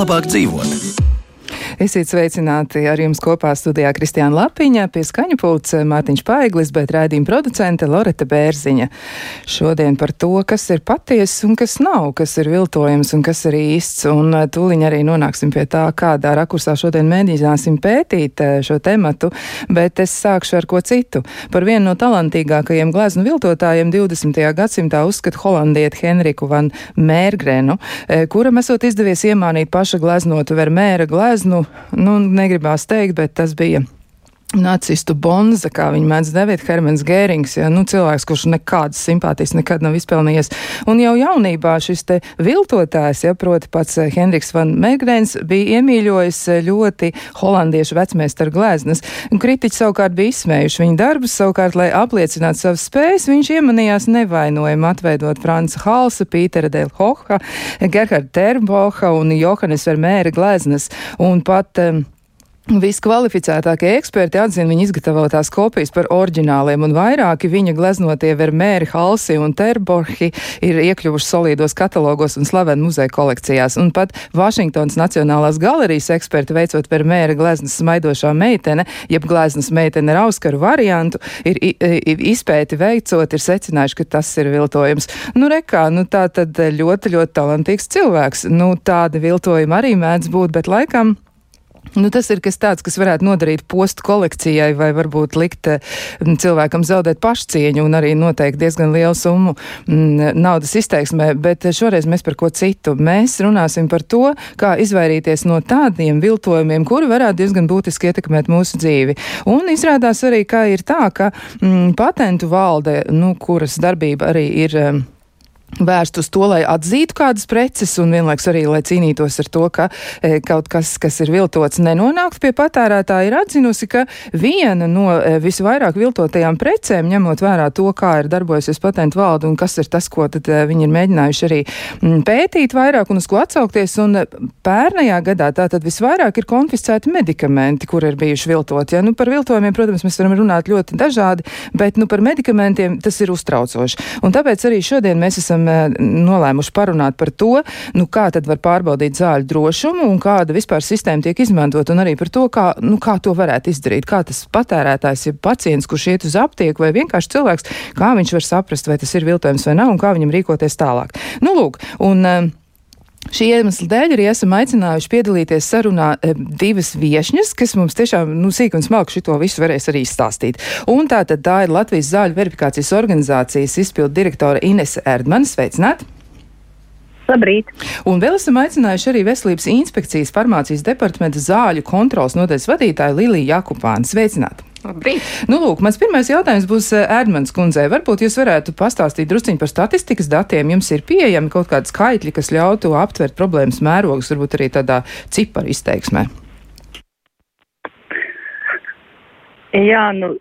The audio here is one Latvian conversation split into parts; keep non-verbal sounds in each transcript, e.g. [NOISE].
Labāk dzīvot? Esiet sveicināti ar jums kopā studijā Kristiāna Lapiņa, pie skaņu pults Mārtiņš Paiglis, bet raidījuma producente Loreta Bērziņa. Šodien par to, kas ir patiesa un kas nav, kas ir viltojums un kas ir īsts, un eh, tūliņ arī nonāksim pie tā, kādā rakursā šodien mēģināsim pētīt eh, šo tematu, bet es sākšu ar ko citu. Par vienu no talantīgākajiem gleznu viltotājiem 20. gadsimtā uzskata holandieti Henriku van Mērgrenu, eh, kuram esot izdevies iemānīt paša gleznotu Vermēra gleznu nu, negribās teikt, bet tas bija nacistu bonza, kā viņi mēdz devēt, Hermans Gērings, ja, nu, cilvēks, kurš nekādas simpātijas nekad nav izpelnījies. Un jau jaunībā šis te viltotājs, ja, proti pats eh, Hendriks van Megrēns, bija iemīļojis eh, ļoti holandiešu vecmēstaru glēznes. Kritiķi savukārt bija izsmējuši viņa darbus, savukārt, lai apliecinātu savas spējas, viņš iemanījās nevainojumu atveidot Franca Halsa, Pītera Del Hoha, Gerharda Terboha un Johannes Vermēra glēznes. Un pat um, Viskvalificētākie eksperti atzina viņa izgatavotās kopijas par oriģināliem, un vairāki viņa gleznotie vermēri, halsi un terborhi ir iekļuvuši solīdos katalogos un slavenu muzeja kolekcijās. Un pat Vašingtons Nacionālās galerijas eksperti veicot vermēra gleznas smaidošā meitene, jeb gleznas meitene ar auskaru variantu, ir izpēti veicot, ir secinājuši, ka tas ir viltojums. Nu, rekā, nu tā tad ļoti, ļoti talantīgs cilvēks. Nu, tādi viltojumi arī mēdz būt, bet laikam. Nu, tas ir kas tāds, kas varētu nodarīt postu kolekcijai vai varbūt likt mm, cilvēkam zaudēt pašcieņu un arī noteikti diezgan lielu summu m, naudas izteiksmē, bet šoreiz mēs par ko citu. Mēs runāsim par to, kā izvairīties no tādiem viltojumiem, kuri varētu diezgan būtiski ietekmēt mūsu dzīvi. Un izrādās arī, ka ir tā, ka m, patentu valde, nu, kuras darbība arī ir. M, vērst uz to, lai atzītu kādas preces un vienlaiks arī, lai cīnītos ar to, ka e, kaut kas, kas ir viltots, nenonāktu pie patērētāja, ir atzinusi, ka viena no e, visvairāk viltotajām precēm, ņemot vērā to, kā ir darbojusies patentu valde un kas ir tas, ko tad e, viņi ir mēģinājuši arī m, pētīt vairāk un uz ko atsaukties, un e, pērnajā gadā tātad visvairāk ir konfiscēti medikamenti, kur ir bijuši viltoti. Ja? Nu, par viltojumiem, protams, mēs varam runāt ļoti dažādi, bet nu, par medikamentiem tas ir uztraucoši. Un tāpēc arī šodien mēs esam nolēmuši parunāt par to, nu, kā tad var pārbaudīt zāļu drošumu un kāda vispār sistēma tiek izmantot, un arī par to, kā, nu, kā to varētu izdarīt, kā tas patērētājs, ja pacients, kurš iet uz aptieku, vai vienkārši cilvēks, kā viņš var saprast, vai tas ir viltojums vai nav, un kā viņam rīkoties tālāk. Nu, lūk, un, uh, Šī iemesla dēļ arī esam aicinājuši piedalīties sarunā e, divas viešņas, kas mums tiešām nu, sīk un smalki šo visu varēs arī izstāstīt. Un tā tad tā ir Latvijas zāļu verifikācijas organizācijas izpildu direktora Inese Erdmane. Sveicināt! Labrīt. Un vēl esam aicinājuši arī Veselības inspekcijas farmācijas departamenta zāļu kontrols nodaļas vadītāju Liliju Jakupānu. Sveicināt! Labrīt. Nu, lūk, mans pirmais jautājums būs eh, Erdmans kundzei. Varbūt jūs varētu pastāstīt drusciņi par statistikas datiem. Jums ir pieejami kaut kādi skaitļi, kas ļautu aptvert problēmas mērogus, varbūt arī tādā ciparu izteiksmē. Jā, nu,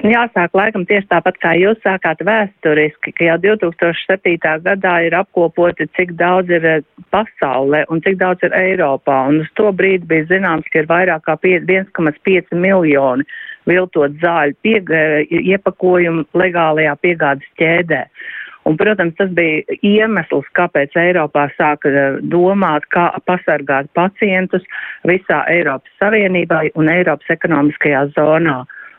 jāsāk laikam tieši tāpat, kā jūs sākāt vēsturiski, ka jau 2007. gadā ir apkopoti, cik daudz ir eh, pasaulē un cik daudz ir Eiropā. Un uz to brīdi bija zināms, ka ir vairāk kā 1,5 miljoni viltot zāļu piega, iepakojumu legālajā piegādes ķēdē. Un, protams, tas bija iemesls, kāpēc Eiropā sāka eh, domāt, kā pasargāt pacientus visā Eiropas Savienībā un Eiropas ekonomiskajā zonā.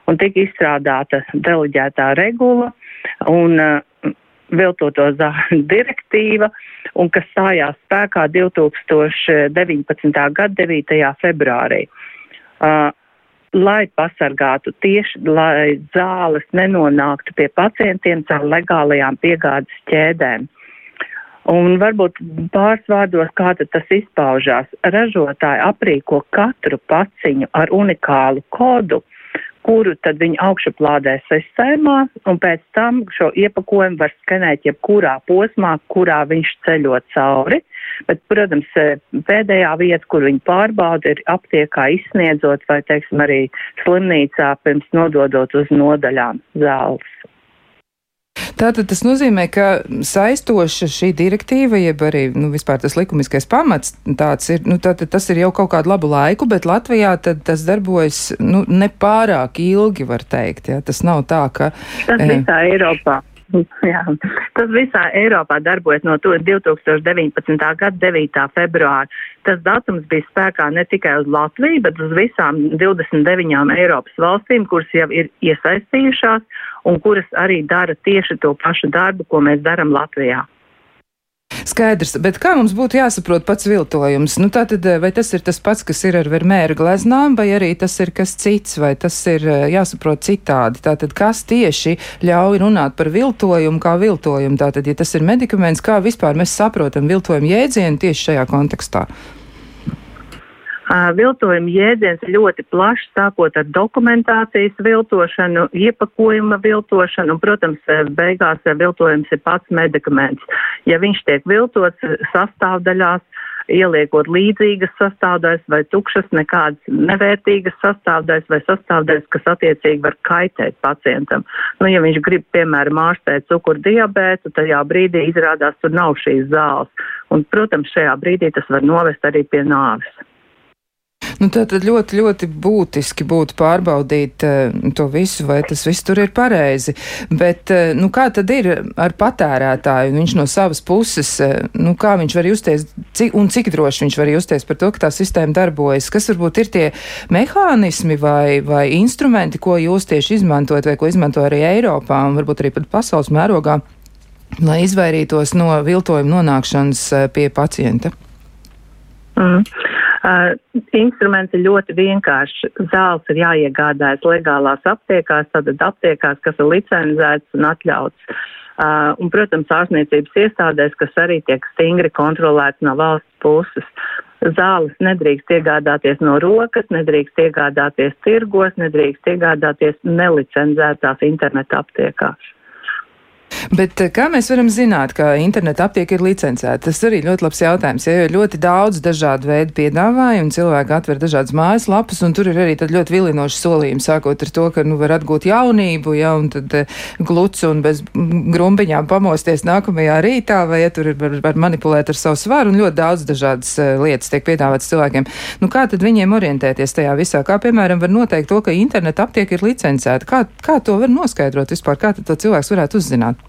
Un tika izstrādāta deleģētā regula un uh, viltoto zāļu [LAUGHS] direktīva, un kas stājās spēkā 2019. gada 9. februārī. Uh, lai pasargātu tieši, lai zāles nenonāktu pie pacientiem caur legālajām piegādes ķēdēm. Un varbūt pāris vārdos, kā tas izpaužās. Ražotāji aprīko katru paciņu ar unikālu kodu, kuru tad viņi augšuplādē sistēmā, un pēc tam šo iepakojumu var skenēt jebkurā posmā, kurā viņš ceļo cauri. Bet, protams, e, pēdējā vieta, kur viņi pārbauda, ir aptiekā izsniedzot vai, teiksim, arī slimnīcā pirms nododot uz nodaļām zāles. Tātad tas nozīmē, ka saistoša šī direktīva, jeb arī nu, vispār tas likumiskais pamats, tāds ir, nu, tātad tas ir jau kaut kādu labu laiku, bet Latvijā tad tas darbojas nu, nepārāk ilgi, var teikt. Ja? Tas nav tā, ka. Tas visā Eiropā. Jā, tas visā Eiropā darbojas no 2019. gada 9. februāra. Tas datums bija spēkā ne tikai uz Latviju, bet uz visām 29 Eiropas valstīm, kuras jau ir iesaistījušās un kuras arī dara tieši to pašu darbu, ko mēs darām Latvijā. Skaidrs, bet kā mums būtu jāsaprot pats viltojums? Nu, tātad, eh, vai tas ir tas pats, kas ir ar vermēra gleznām, vai arī tas ir kas cits, vai tas ir eh, jāsaprot citādi? Tātad, kas tieši ļauj runāt par viltojumu kā viltojumu? Tātad, ja tas ir medikaments, kā vispār mēs saprotam viltojumu jēdzienu tieši šajā kontekstā? Viltojuma jēdziens ļoti plašs, sākot ar dokumentācijas viltošanu, iepakojuma viltošanu, un, protams, beigās viltojums ir pats medikaments. Ja viņš tiek viltots sastāvdaļās, ieliekot līdzīgas sastāvdaļas vai tukšas, nekādas nevērtīgas sastāvdaļas vai sastāvdaļas, kas attiecīgi var kaitēt pacientam. Nu, ja viņš grib, piemēram, ārstēt cukuru diabētu, tajā brīdī izrādās tur nav šīs zāles. Un, protams, šajā brīdī tas var novest arī pie nāves. Nu, Tātad ļoti, ļoti būtiski būtu pārbaudīt uh, to visu, vai tas viss tur ir pareizi. Bet uh, nu, kā tad ir ar patērētāju? Viņš no savas puses, uh, nu, kā viņš var justies cik, un cik droši viņš var justies par to, ka tā sistēma darbojas? Kas varbūt ir tie mehānismi vai, vai instrumenti, ko jūs tieši izmantojat vai ko izmanto arī Eiropā un varbūt arī pat pasaules mērogā, lai izvairītos no viltojuma nonākšanas pie pacienta? Mm. Uh, instruments ir ļoti vienkāršs. Zāles ir jāiegādājas legālās aptiekās, tātad aptiekās, kas ir licenzēts un atļauts. Uh, un, protams, ārstniecības iestādēs, kas arī tiek stingri kontrolēts no valsts puses. Zāles nedrīkst iegādāties no rokas, nedrīkst iegādāties tirgos, nedrīkst iegādāties nelicenzētās interneta aptiekās. Bet eh, kā mēs varam zināt, ka interneta aptiek ir licencēta? Tas arī ļoti labs jautājums. Ja ir ļoti daudz dažādu veidu piedāvājumu, cilvēki atver dažādas mājaslapas, un tur ir arī ļoti vilinoši solījumi, sākot ar to, ka nu, var atgūt jaunību, ja, un tad uh, gluts un bez grumbiņām pamosties nākamajā rītā, vai ja tur ir, var, var manipulēt ar savu svaru, un ļoti daudz dažādas uh, lietas tiek piedāvātas cilvēkiem. Nu, kā tad viņiem orientēties tajā visā? Kā, piemēram, var noteikt to, ka interneta aptiek ir licencēta? Kā, kā to var noskaidrot vispār? Kā to cilvēks varētu uzzināt?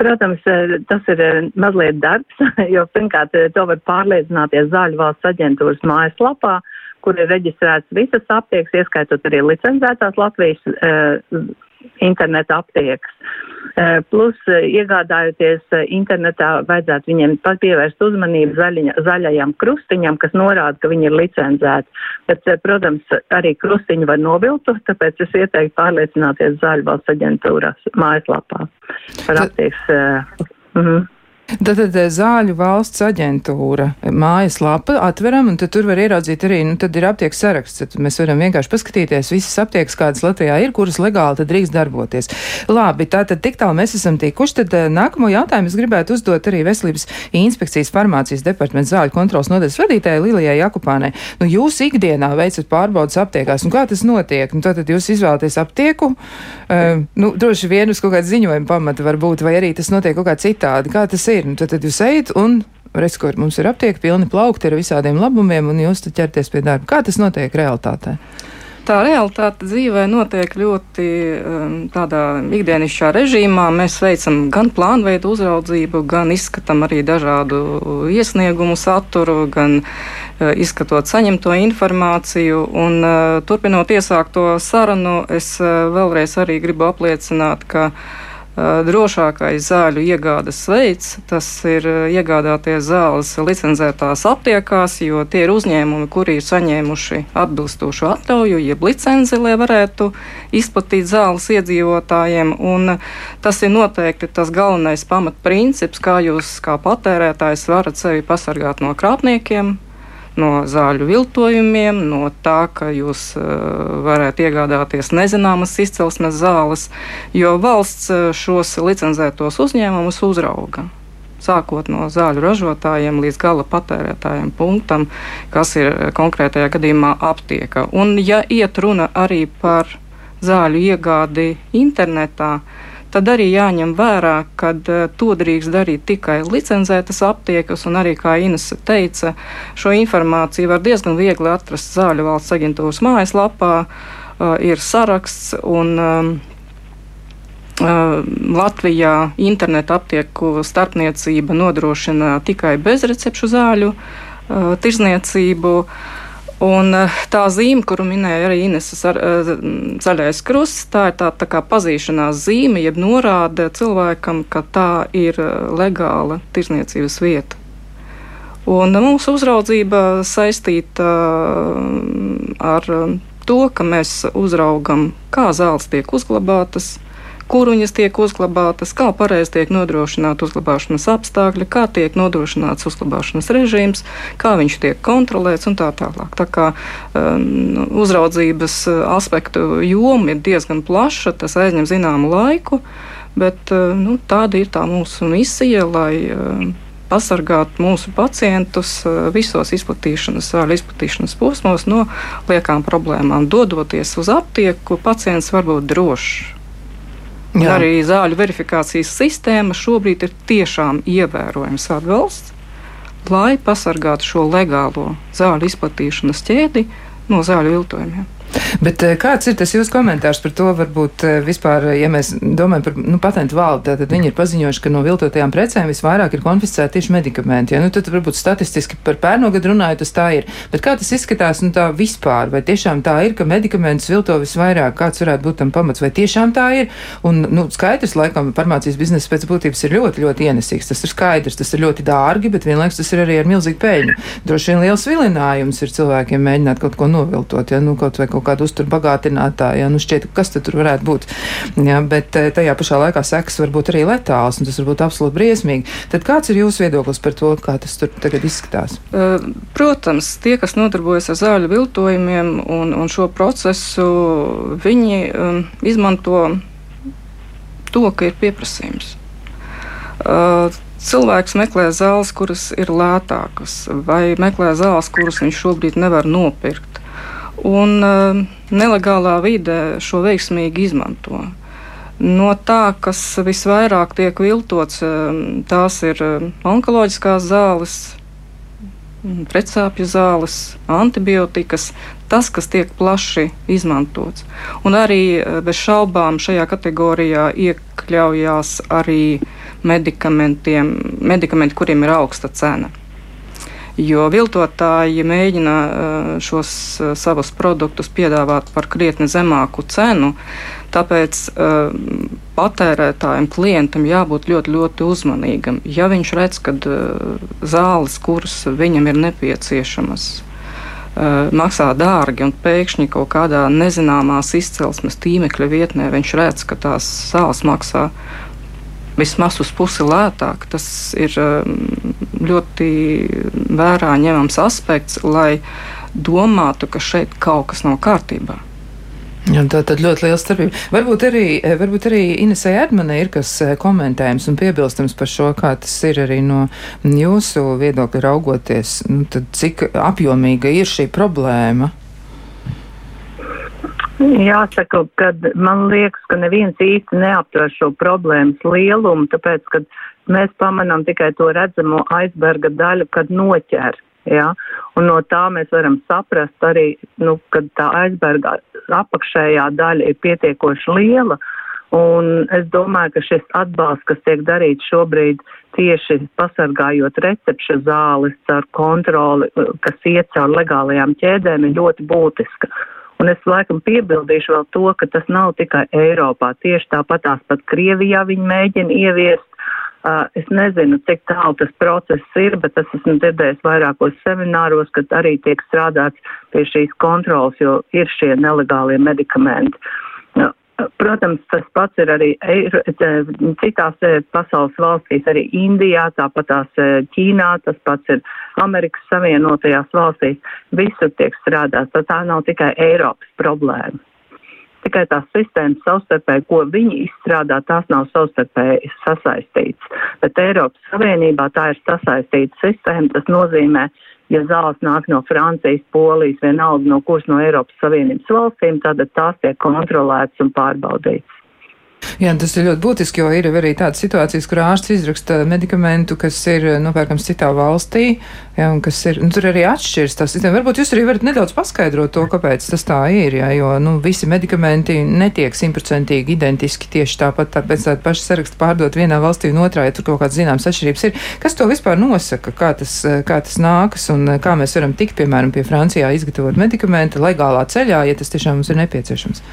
Protams, tas ir mazliet darbs, [LAUGHS] jo pirmkārt to var pārliecināties Zāļu valsts aģentūras mājaslapā, kur ir reģistrēts visas aptiekas, ieskaitot arī licencētās Latvijas interneta aptiekas. Uh, plus, uh, iegādājoties internetā, vajadzētu viņiem pievērst uzmanību zaļiņa, zaļajam krustiņam, kas norāda, ka viņi ir licencēti. Bet, protams, arī krustiņu var noviltot, tāpēc es ieteiktu pārliecināties Zaļu valsts aģentūras mājaslapā par aptiekas. Uh, uh -huh. Tātad eh, zāļu valsts aģentūra mājaslapa atveram, un tur var ieraudzīt arī, nu, tad ir aptiekas saraksts. Tad mēs varam vienkārši paskatīties visas aptiekas, kādas Latvijā ir, kuras legāli tad drīkst darboties. Labi, tātad tik tālu mēs esam tikuši. Tad eh, nākamo jautājumu es gribētu uzdot arī Veselības inspekcijas farmācijas departamenta zāļu kontrolas nodaļas vadītājai Lilijai Jakupānai. Nu, jūs ikdienā veicat pārbaudas aptiekās, un kā tas notiek? Nu, tātad jūs izvēlaties aptieku, uh, nu, droši vien uz kaut kāda ziņojuma pamata varbūt, vai arī tas notiek kaut kā citādi. Kā tas ir? Ir. Nu, tad, tad jūs ejat un redz, kur mums ir aptiek pilni plaukti ar visādiem labumiem, un jūs ķerties pie darba. Kā tas notiek realitātē? Tā realitāte dzīvē notiek ļoti um, tādā ikdienišķā režīmā. Mēs veicam gan plānveidu uzraudzību, gan izskatām arī dažādu iesniegumu saturu, gan uh, izskatot saņemto informāciju. Un, uh, turpinot iesākto sarunu, es uh, vēlreiz arī gribu apliecināt, ka drošākais zāļu iegādes veids. Tas ir iegādāties zāles licenzētās aptiekās, jo tie ir uzņēmumi, kuri ir saņēmuši atbilstošu atļauju, jeb licenci, lai varētu izplatīt zāles iedzīvotājiem. Un tas ir noteikti tas galvenais pamatprincips, kā jūs kā patērētājs varat sevi pasargāt no krāpniekiem, no zāļu viltojumiem, no tā, ka jūs uh, varētu iegādāties nezināmas izcelsmes zāles, jo valsts uh, šos licencētos uzņēmumus uzrauga sākot no zāļu ražotājiem līdz gala patērētājiem punktam, kas ir konkrētajā gadījumā aptieka. Un, ja iet runa arī par zāļu iegādi internetā, tad arī jāņem vērā, ka to drīkst darīt tikai licencētas aptiekas, un arī, kā Inese teica, šo informāciju var diezgan viegli atrast Zāļu valsts aģentūras mājaslapā. Uh, ir saraksts un um, Latvijā interneta aptieku starpniecība nodrošina tikai bezrecepšu zāļu uh, tirzniecību. Un tā zīme, kuru minēja arī Ineses zaļais krusts, tā ir tā, tā kā pazīšanās zīme, jeb norāde cilvēkam, ka tā ir legāla tirzniecības vieta. Un mūsu uzraudzība saistīta ar to, ka mēs uzraugam, kā zāles tiek uzglabātas, kur viņas tiek uzglabātas, kā pareizi tiek nodrošināta uzglabāšanas apstākļi, kā tiek nodrošināts uzglabāšanas režīms, kā viņš tiek kontrolēts un tā tālāk. Tā kā um, uzraudzības aspektu joma ir diezgan plaša, tas aizņem zināmu laiku, bet uh, nu, tāda ir tā mūsu misija, lai uh, pasargāt mūsu pacientus uh, visos izplatīšanas, zāļu izplatīšanas posmos no liekām problēmām. Dodoties uz aptieku, pacients var būt drošs. Arī zāļu verifikācijas sistēma šobrīd ir tiešām ievērojams atbalsts, lai pasargātu šo legālo zāļu izplatīšanas ķēdi no zāļu viltojumiem. Bet eh, kāds ir tas jūsu komentārs par to, varbūt eh, vispār, ja mēs domājam par nu, patentu valdi, tad viņi ir paziņojuši, ka no viltotajām precēm visvairāk ir konfiscēti tieši medikamenti. Ja? Nu, tad varbūt statistiski par pērno gadu runājot, tas tā ir. Bet kā tas izskatās nu, tā vispār? Vai tiešām tā ir, ka medikamentus vilto visvairāk? Kāds varētu būt tam pamats? Vai tiešām tā ir? Un, nu, skaidrs, laikam, farmācijas biznesa pēc būtības ir ļoti, ļoti ienesīgs. Tas ir skaidrs, tas ir ļoti dārgi, bet vienlaikus tas ir arī ar milzīgu peļņu. Droši vien liels vilinājums ir cilvēkiem mēģināt kaut ko noviltot, ja nu, kaut vai kaut kaut kāda uzturbagātinātāja. Nu, šķiet, kas tur varētu būt. Jā, bet eh, tajā pašā laikā sekas var būt arī letāls, un tas var būt absolūti briesmīgi. Tad kāds ir jūsu viedoklis par to, kā tas tur tagad izskatās? Protams, tie, kas nodarbojas ar zāļu viltojumiem un, un šo procesu, viņi um, izmanto to, ka ir pieprasījums. Uh, cilvēks meklē zāles, kuras ir lētākas, vai meklē zāles, kuras viņš šobrīd nevar nopirkt un uh, nelegālā vidē šo veiksmīgi izmanto. No tā, kas visvairāk tiek viltots, uh, tās ir uh, onkoloģiskās zāles, pretsāpju zāles, antibiotikas, tas, kas tiek plaši izmantots. Un arī bez šaubām šajā kategorijā iekļaujās arī medikamenti, kuriem ir augsta cena jo viltotāji mēģina eh, šos eh, savus produktus piedāvāt par krietni zemāku cenu. Tāpēc uh, patērētājiem, klientam jābūt ļoti, ļoti uzmanīgam. Ja viņš redz, ka zāles, kuras viņam ir nepieciešamas, maksā dārgi un pēkšņi kaut kādā nezināmās izcelsmes tīmekļa vietnē viņš redz, ka tās zāles maksā vismaz uz pusi lētāk. Tas ir um, ļoti vērā ņemams aspekts, lai domātu, ka šeit kaut kas nav kārtībā. Jā, tā tad ļoti liela starpība. Varbūt arī, varbūt arī Inesai Edmanai ir kas eh, komentējams un piebilstams par šo, kā tas ir arī no jūsu viedokļa raugoties. Nu, tad cik apjomīga ir šī problēma? Jāsaka, ka man liekas, ka neviens īsti neaptver šo problēmas lielumu, tāpēc, ka mēs pamanām tikai to redzamo aizberga daļu, kad noķer. Ja? Un no tā mēs varam saprast arī, nu, ka tā aizberga apakšējā daļa ir pietiekoši liela. Un es domāju, ka šis atbalsts, kas tiek darīts šobrīd tieši pasargājot recepšu zāles ar kontroli, kas iet caur legālajām ķēdēm, ir ļoti būtiska. Un es laikam piebildīšu vēl to, ka tas nav tikai Eiropā. Tieši tāpat tās pat Krievijā viņi mēģina ieviest. Uh, es nezinu, cik tālu tas process ir, bet es esmu dzirdējis vairākos semināros, kad arī tiek strādāts pie šīs kontrolas, jo ir šie nelegālie medikamenti. Uh, Protams, tas pats ir arī citās e, pasaules valstīs, arī Indijā, tāpat tās e, Ķīnā, tas pats ir Amerikas Savienotajās valstīs. Visur tiek strādāts, tā nav tikai Eiropas problēma. Tikai tās sistēmas savstarpēji, ko viņi izstrādā, tās nav savstarpēji sasaistītas. Bet Eiropas Savienībā tā ir sasaistīta sistēma. Tas nozīmē, ja zāles nāk no Francijas, Polijas, vienalga no kuras no Eiropas Savienības valstīm, tad tās tiek kontrolētas un pārbaudītas. Jā, tas ir ļoti būtiski, jo ir arī tādas situācijas, kur ārsts izraksta medikamentu, kas ir nopērkams citā valstī, jā, un kas ir, nu, tur arī atšķiras tas. Varbūt jūs arī varat nedaudz paskaidrot to, kāpēc tas tā ir, jā, jo, nu, visi medikamenti netiek simtprocentīgi identiski tieši tāpat, tāpēc tāda paša saraksta pārdot vienā valstī un otrā, ja tur kaut kāds zināms atšķirības ir. Kas to vispār nosaka, kā tas, kā tas nākas un kā mēs varam tikt, piemēram, pie Francijā izgatavot medikamenti legālā ceļā, ja tas tiešām mums ir nepieciešams?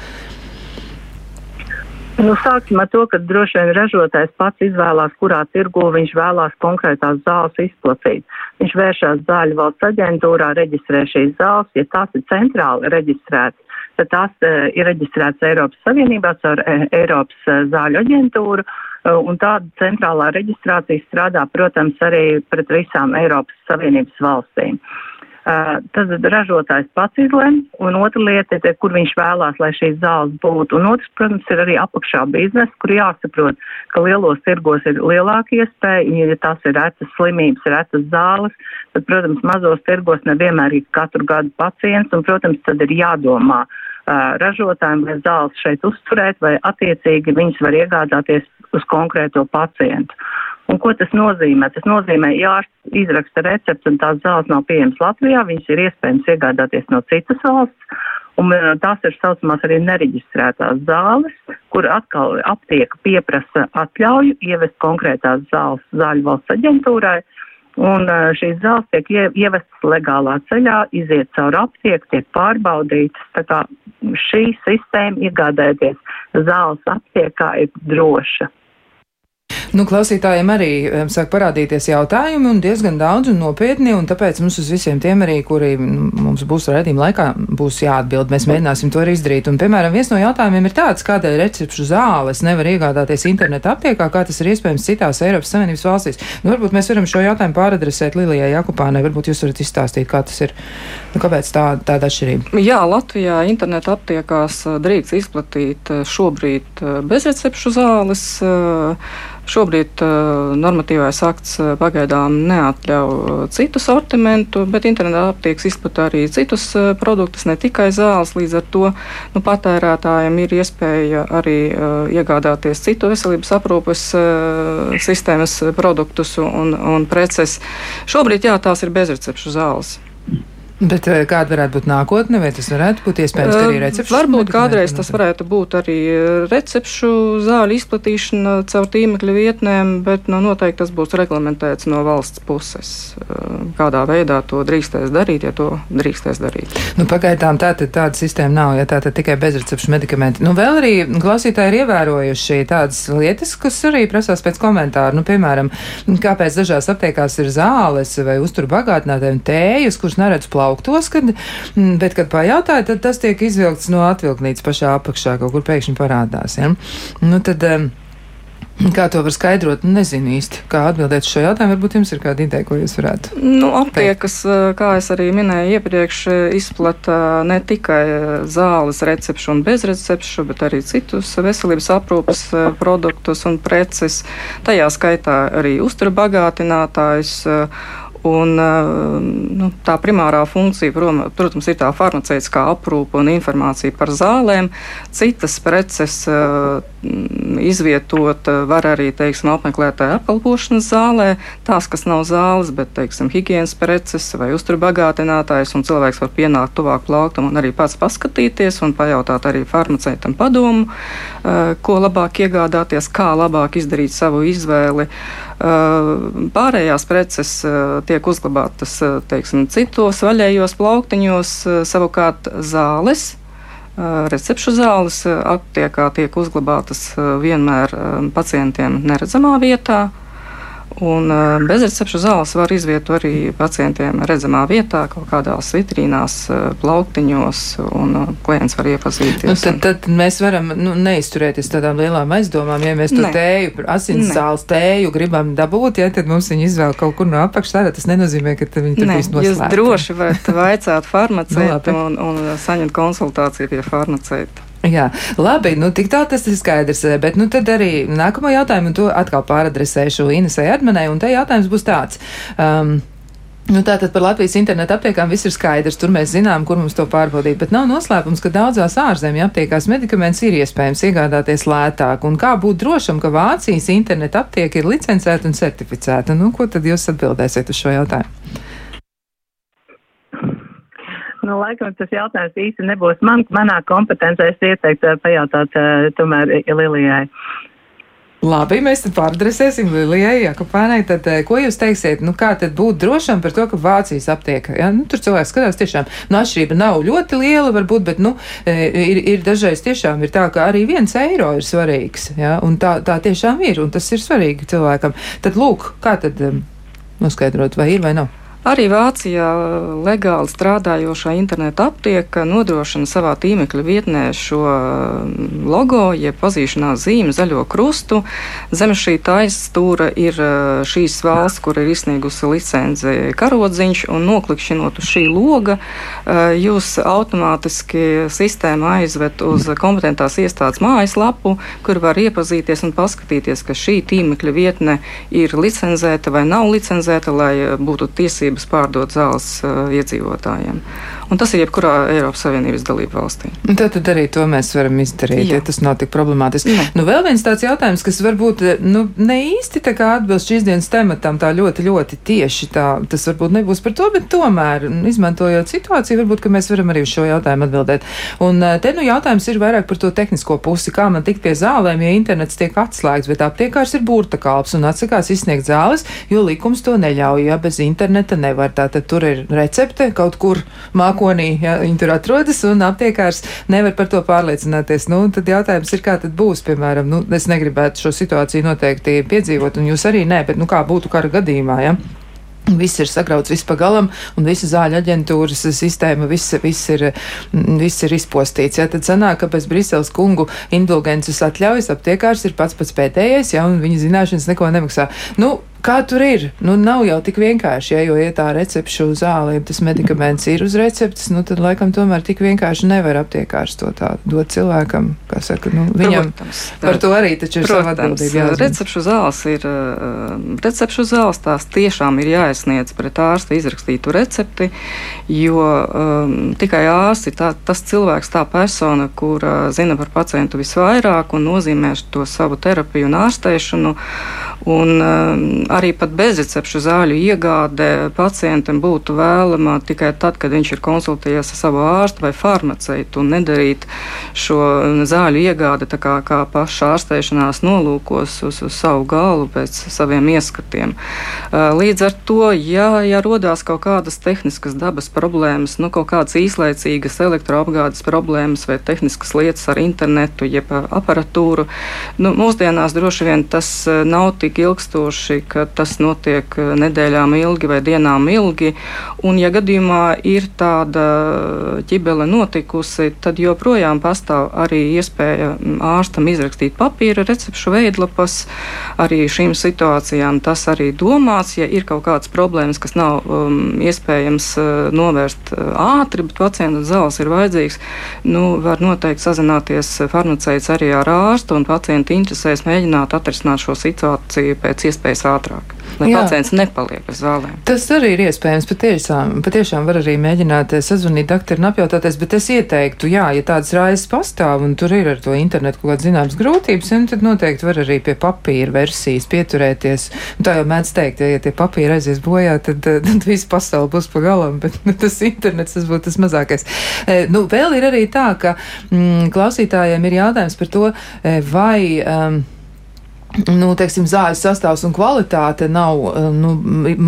Nu, sāksim ar to, ka droši vien ražotājs pats izvēlās, kurā tirgu viņš vēlās konkrētās zāles izplatīt. Viņš vēršās zāļu valsts aģentūrā, reģistrē šīs zāles, ja tās ir centrāli reģistrētas, tad tās uh, ir reģistrētas Eiropas Savienībā caur uh, Eiropas uh, zāļu aģentūru. Uh, un tāda centrālā reģistrācija strādā, protams, arī pret visām Eiropas Savienības valstīm. Uh, Tad ražotājs pats izlem, un otra lieta ir, kur viņš vēlās, lai šīs zāles būtu. Un otrs, protams, ir arī apakšā biznesa, kur jāsaprot, ka lielos tirgos ir lielāka iespēja, ja tās ir retas slimības, retas zāles, tad, protams, mazos tirgos nevienmēr ir katru gadu pacients, un, protams, tad ir jādomā ražotājiem, vai zāles šeit uzturēt, vai attiecīgi viņas var iegādāties uz konkrēto pacientu. Un ko tas nozīmē? Tas nozīmē, ja ārsts izraksta recepti un tās zāles nav pieejamas Latvijā, viņas ir iespējams iegādāties no citas valsts. Un tās ir saucamās arī nereģistrētās zāles, kur atkal aptieka pieprasa atļauju ievest konkrētās zāles zāļu valsts aģentūrai. Un šīs zāles tiek ievestas legālā ceļā, iziet caur aptieku, tiek pārbaudītas. Tā kā šī sistēma iegādāties zāles aptiekā ir droša. Nu, klausītājiem arī sāk parādīties jautājumi, un diezgan daudz un nopietni, un tāpēc mums uz visiem tiem arī, kuri mums būs redzījuma laikā, būs jāatbild. Mēs mēģināsim to arī izdarīt. Un, piemēram, viens no jautājumiem ir tāds, kādēļ recepšu zāles nevar iegādāties interneta aptiekā, kā tas ir iespējams citās Eiropas Savienības valstīs. Nu, varbūt mēs varam šo jautājumu pāradresēt Lilijai Jakupānai. Varbūt jūs varat izstāstīt, kā tas ir, nu, kāpēc tā, tāda atšķirība. Jā, Latvijā interneta aptiekās uh, drīkst izplatīt uh, šobrīd uh, bezrecepšu zāles. Šobrīd uh, normatīvais akts uh, pagaidām neatļauj uh, citu sortimentu, bet internetā aptieks izplata arī citus uh, produktus, ne tikai zāles. Līdz ar to nu, patērētājiem ir iespēja arī uh, iegādāties citu veselības aprūpes sistēmas produktus un, un preces. Šobrīd jā, tās ir bezrecepšu zāles. Bet eh, kāda varētu būt nākotne, vai tas varētu būt iespējams, arī recepšu? Varbūt kādreiz tas varētu būt arī recepšu zāļu izplatīšana caur tīmekļa vietnēm, bet nu, noteikti tas būs reglamentēts no valsts puses. Kādā veidā to drīkstēs darīt, ja to drīkstēs darīt. Nu, pagaidām tā tāda sistēma nav, ja tā tikai bezrecepšu medikamenti. Nu, vēl arī klausītāji ir ievērojuši tādas lietas, kas arī prasās pēc komentāru. Nu, piemēram, kāpēc dažās aptiekās ir zāles vai uzturu bagātinātājiem tējas, kuras neredz plānu plauktos, kad, mm, bet, kad pajautāja, tad tas tiek izvilkts no atvilknīcas pašā apakšā, kaut kur pēkšņi parādās. Ja? Nu, tad, Kā to var skaidrot? Nezinu īsti, kā atbildēt šo jautājumu. Varbūt jums ir kāda ideja, ko jūs varētu. Nu, aptiekas, kā es arī minēju iepriekš, izplata ne tikai zāles recepšu un bezrecepšu, bet arī citus veselības aprūpas produktus un preces. Tajā skaitā arī uzturbagātinātājus Un, nu, tā primārā funkcija, protams, ir tā farmaceitiskā aprūpe un informācija par zālēm. Citas preces izvietot var arī teiksim, apmeklētāju apkalpošanas zālē. Tās, kas nav zāles, bet teiksim, higienas preces vai uzturbagātinātājs, un cilvēks var pienākt tuvāk plauktam un arī pats paskatīties un pajautāt arī farmaceitam padomu, eh, ko labāk iegādāties, kā labāk izdarīt savu izvēli. Pārējās preces tiek uzglabātas teiksim, citos vaļējos plauktiņos, savukārt zāles. Recepšu zāles aptiekā tiek uzglabātas vienmēr pacientiem neredzamā vietā. Un bezrecepšu zāles var izvietot arī pacientiem redzamā vietā, kaut kādās vitrīnās, plauktiņos, un klients var iepazīties. Nu, tad, tad mēs varam nu, neizturēties tādām lielām aizdomām, ja mēs to ne. tēju, asins zāles tēju gribam dabūt, ja tad mums viņi izvēl kaut kur no apakšas, tad tas nenozīmē, ka viņi tur viss noslēpj. Jūs droši varat vaicāt [LAUGHS] farmaceitu nu, un, un saņemt konsultāciju pie farmaceita. Jā, labi, nu tik tā tas ir skaidrs, bet nu tad arī nākamo jautājumu, to atkal pāradresēšu Inesai Admanai, un te jautājums būs tāds. Um, Nu, tātad par Latvijas internetu aptiekām viss ir skaidrs. Tur mēs zinām, kur mums to pārbaudīt. Bet nav noslēpums, ka daudzās ārzemju aptiekās medikaments ir iespējams iegādāties lētāk. Un kā būt drošam, ka Vācijas internetu aptieka ir licencēta un certificēta? Nu, ko tad jūs atbildēsiet uz šo jautājumu? Nu, laikam tas jautājums īsti nebūs man, manā kompetencē. Es ieteiktu pajautāt uh, tomēr Lilijai. Labi, mēs tad pārdresēsim Lilijai Jakobēnai. Tad, eh, ko jūs teiksiet, nu kā tad būt drošam par to, ka Vācijas aptieka, ja? nu, tur cilvēks skatās tiešām, nu atšķirība nav ļoti liela varbūt, bet, nu, eh, ir, ir dažreiz tiešām ir tā, ka arī viens eiro ir svarīgs, ja? un tā, tā tiešām ir, un tas ir svarīgi cilvēkam. Tad lūk, kā tad um, noskaidrot, vai ir vai nav? Arī Vācijā legāli strādājošā interneta aptieka nodrošina savā tīmekļa vietnē šo mm, logo, jeb pazīšanās zīmi, zaļo krustu. Zem šī taisstūra ir eh, šīs valsts, kur ir izsniegusi licenci karodziņš, un noklikšķinot uz šī loga, eh, jūs automātiski sistēma aizved uz kompetentās iestādes mājaslapu, kur var iepazīties un paskatīties, ka šī tīmekļa vietne ir licenzēta vai nav licenzēta, lai būtu tiesības tiesības pārdot zāles uh, iedzīvotājiem. Un tas ir jebkurā Eiropas Savienības dalība valstī. Tad, tad arī to mēs varam izdarīt, Jā. ja tas nav tik problemātiski. Jā. Nu, vēl viens tāds jautājums, kas varbūt nu, ne īsti atbilst šīs dienas tematam, tā ļoti, ļoti tieši tā, tas varbūt nebūs par to, bet tomēr, izmantojot situāciju, varbūt, ka mēs varam arī uz šo jautājumu atbildēt. Un uh, te nu jautājums ir vairāk par to tehnisko pusi, kā man tikt pie zālēm, ja internets tiek atslēgts, bet aptiekārs ir burta kalps un atsakās izsniegt zāles, jo likums to neļauj, ja bez interneta nevar. Tātad tur ir recepte kaut kur māk mākonī, ja viņi tur atrodas, un aptiekārs nevar par to pārliecināties. Nu, tad jautājums ir, kā tad būs, piemēram, nu, es negribētu šo situāciju noteikti piedzīvot, un jūs arī nē, bet nu kā būtu kara gadījumā, ja? Viss ir sagrauts, viss pagalam, un visa zāļu aģentūras sistēma, viss, viss, ir, viss ir izpostīts. Ja? Tad sanāk, ka bez Briseles kungu indulgences atļaujas aptiekārs ir pats pats pēdējais, ja, un viņa zināšanas neko nemaksā. Nu, Kā tur ir? Nu, nav jau tik vienkārši, ja, jo, ja tā recepšu zāle, ja tas medikaments ir uz receptes, nu, tad laikam tomēr tik vienkārši nevar aptiekārs to tā dot cilvēkam, kā saka, nu, viņam Protams, par to arī taču ir sava atbildība. Recepšu zāles ir, uh, recepšu zāles tās tiešām ir jāiesniedz pret ārsta izrakstītu recepti, jo um, tikai ārsti tā, tas cilvēks, tā persona, kur uh, zina par pacientu visvairāk un nozīmē to savu terapiju un ārstēšanu, un um, arī pat bezrecepšu zāļu iegāde pacientam būtu vēlama tikai tad, kad viņš ir konsultējies ar savu ārstu vai farmaceitu un nedarīt šo zāļu iegādi kā, kā paša ārstēšanās nolūkos uz, uz savu galvu pēc saviem ieskatiem. Līdz ar to, ja, ja rodās kaut kādas tehniskas dabas problēmas, nu, kaut kādas īslaicīgas elektroapgādes problēmas vai tehniskas lietas ar internetu, jeb aparatūru, nu, mūsdienās droši vien tas nav tik ilgstoši, ka ka tas notiek eh, nedēļām ilgi vai dienām ilgi. Un, ja gadījumā ir tāda ķibele notikusi, tad joprojām pastāv arī iespēja mm, ārstam izrakstīt papīra recepšu veidlapas. Arī šīm situācijām tas arī domāts, ja ir kaut kādas problēmas, kas nav um, iespējams uh, novērst uh, ātri, bet pacienta zāles ir vajadzīgs, nu, var noteikti sazināties farmaceits arī ar ārstu un pacienta interesēs mēģināt atrisināt šo situāciju pēc iespējas ātrāk ātrāk. Lai jā. pacients nepaliek bez zālēm. Tas arī ir iespējams. Patiešām, patiešām var arī mēģināt eh, sazvanīt doktoru un apjautāties, bet es ieteiktu, jā, ja tādas raizes pastāv un tur ir ar to internetu kaut kādas zināmas grūtības, tad noteikti var arī pie papīra versijas pieturēties. Un tā jau mēdz teikt, ja, ja tie papīri aizies bojā, tad, eh, [LAUGHS] tad viss pasauli būs pa galam, bet nu, tas internets tas būtu tas mazākais. E, nu, vēl ir arī tā, ka mm, klausītājiem ir jautājums par to, vai. Um, nu, teiksim, zāles sastāvs un kvalitāte nav eh, nu,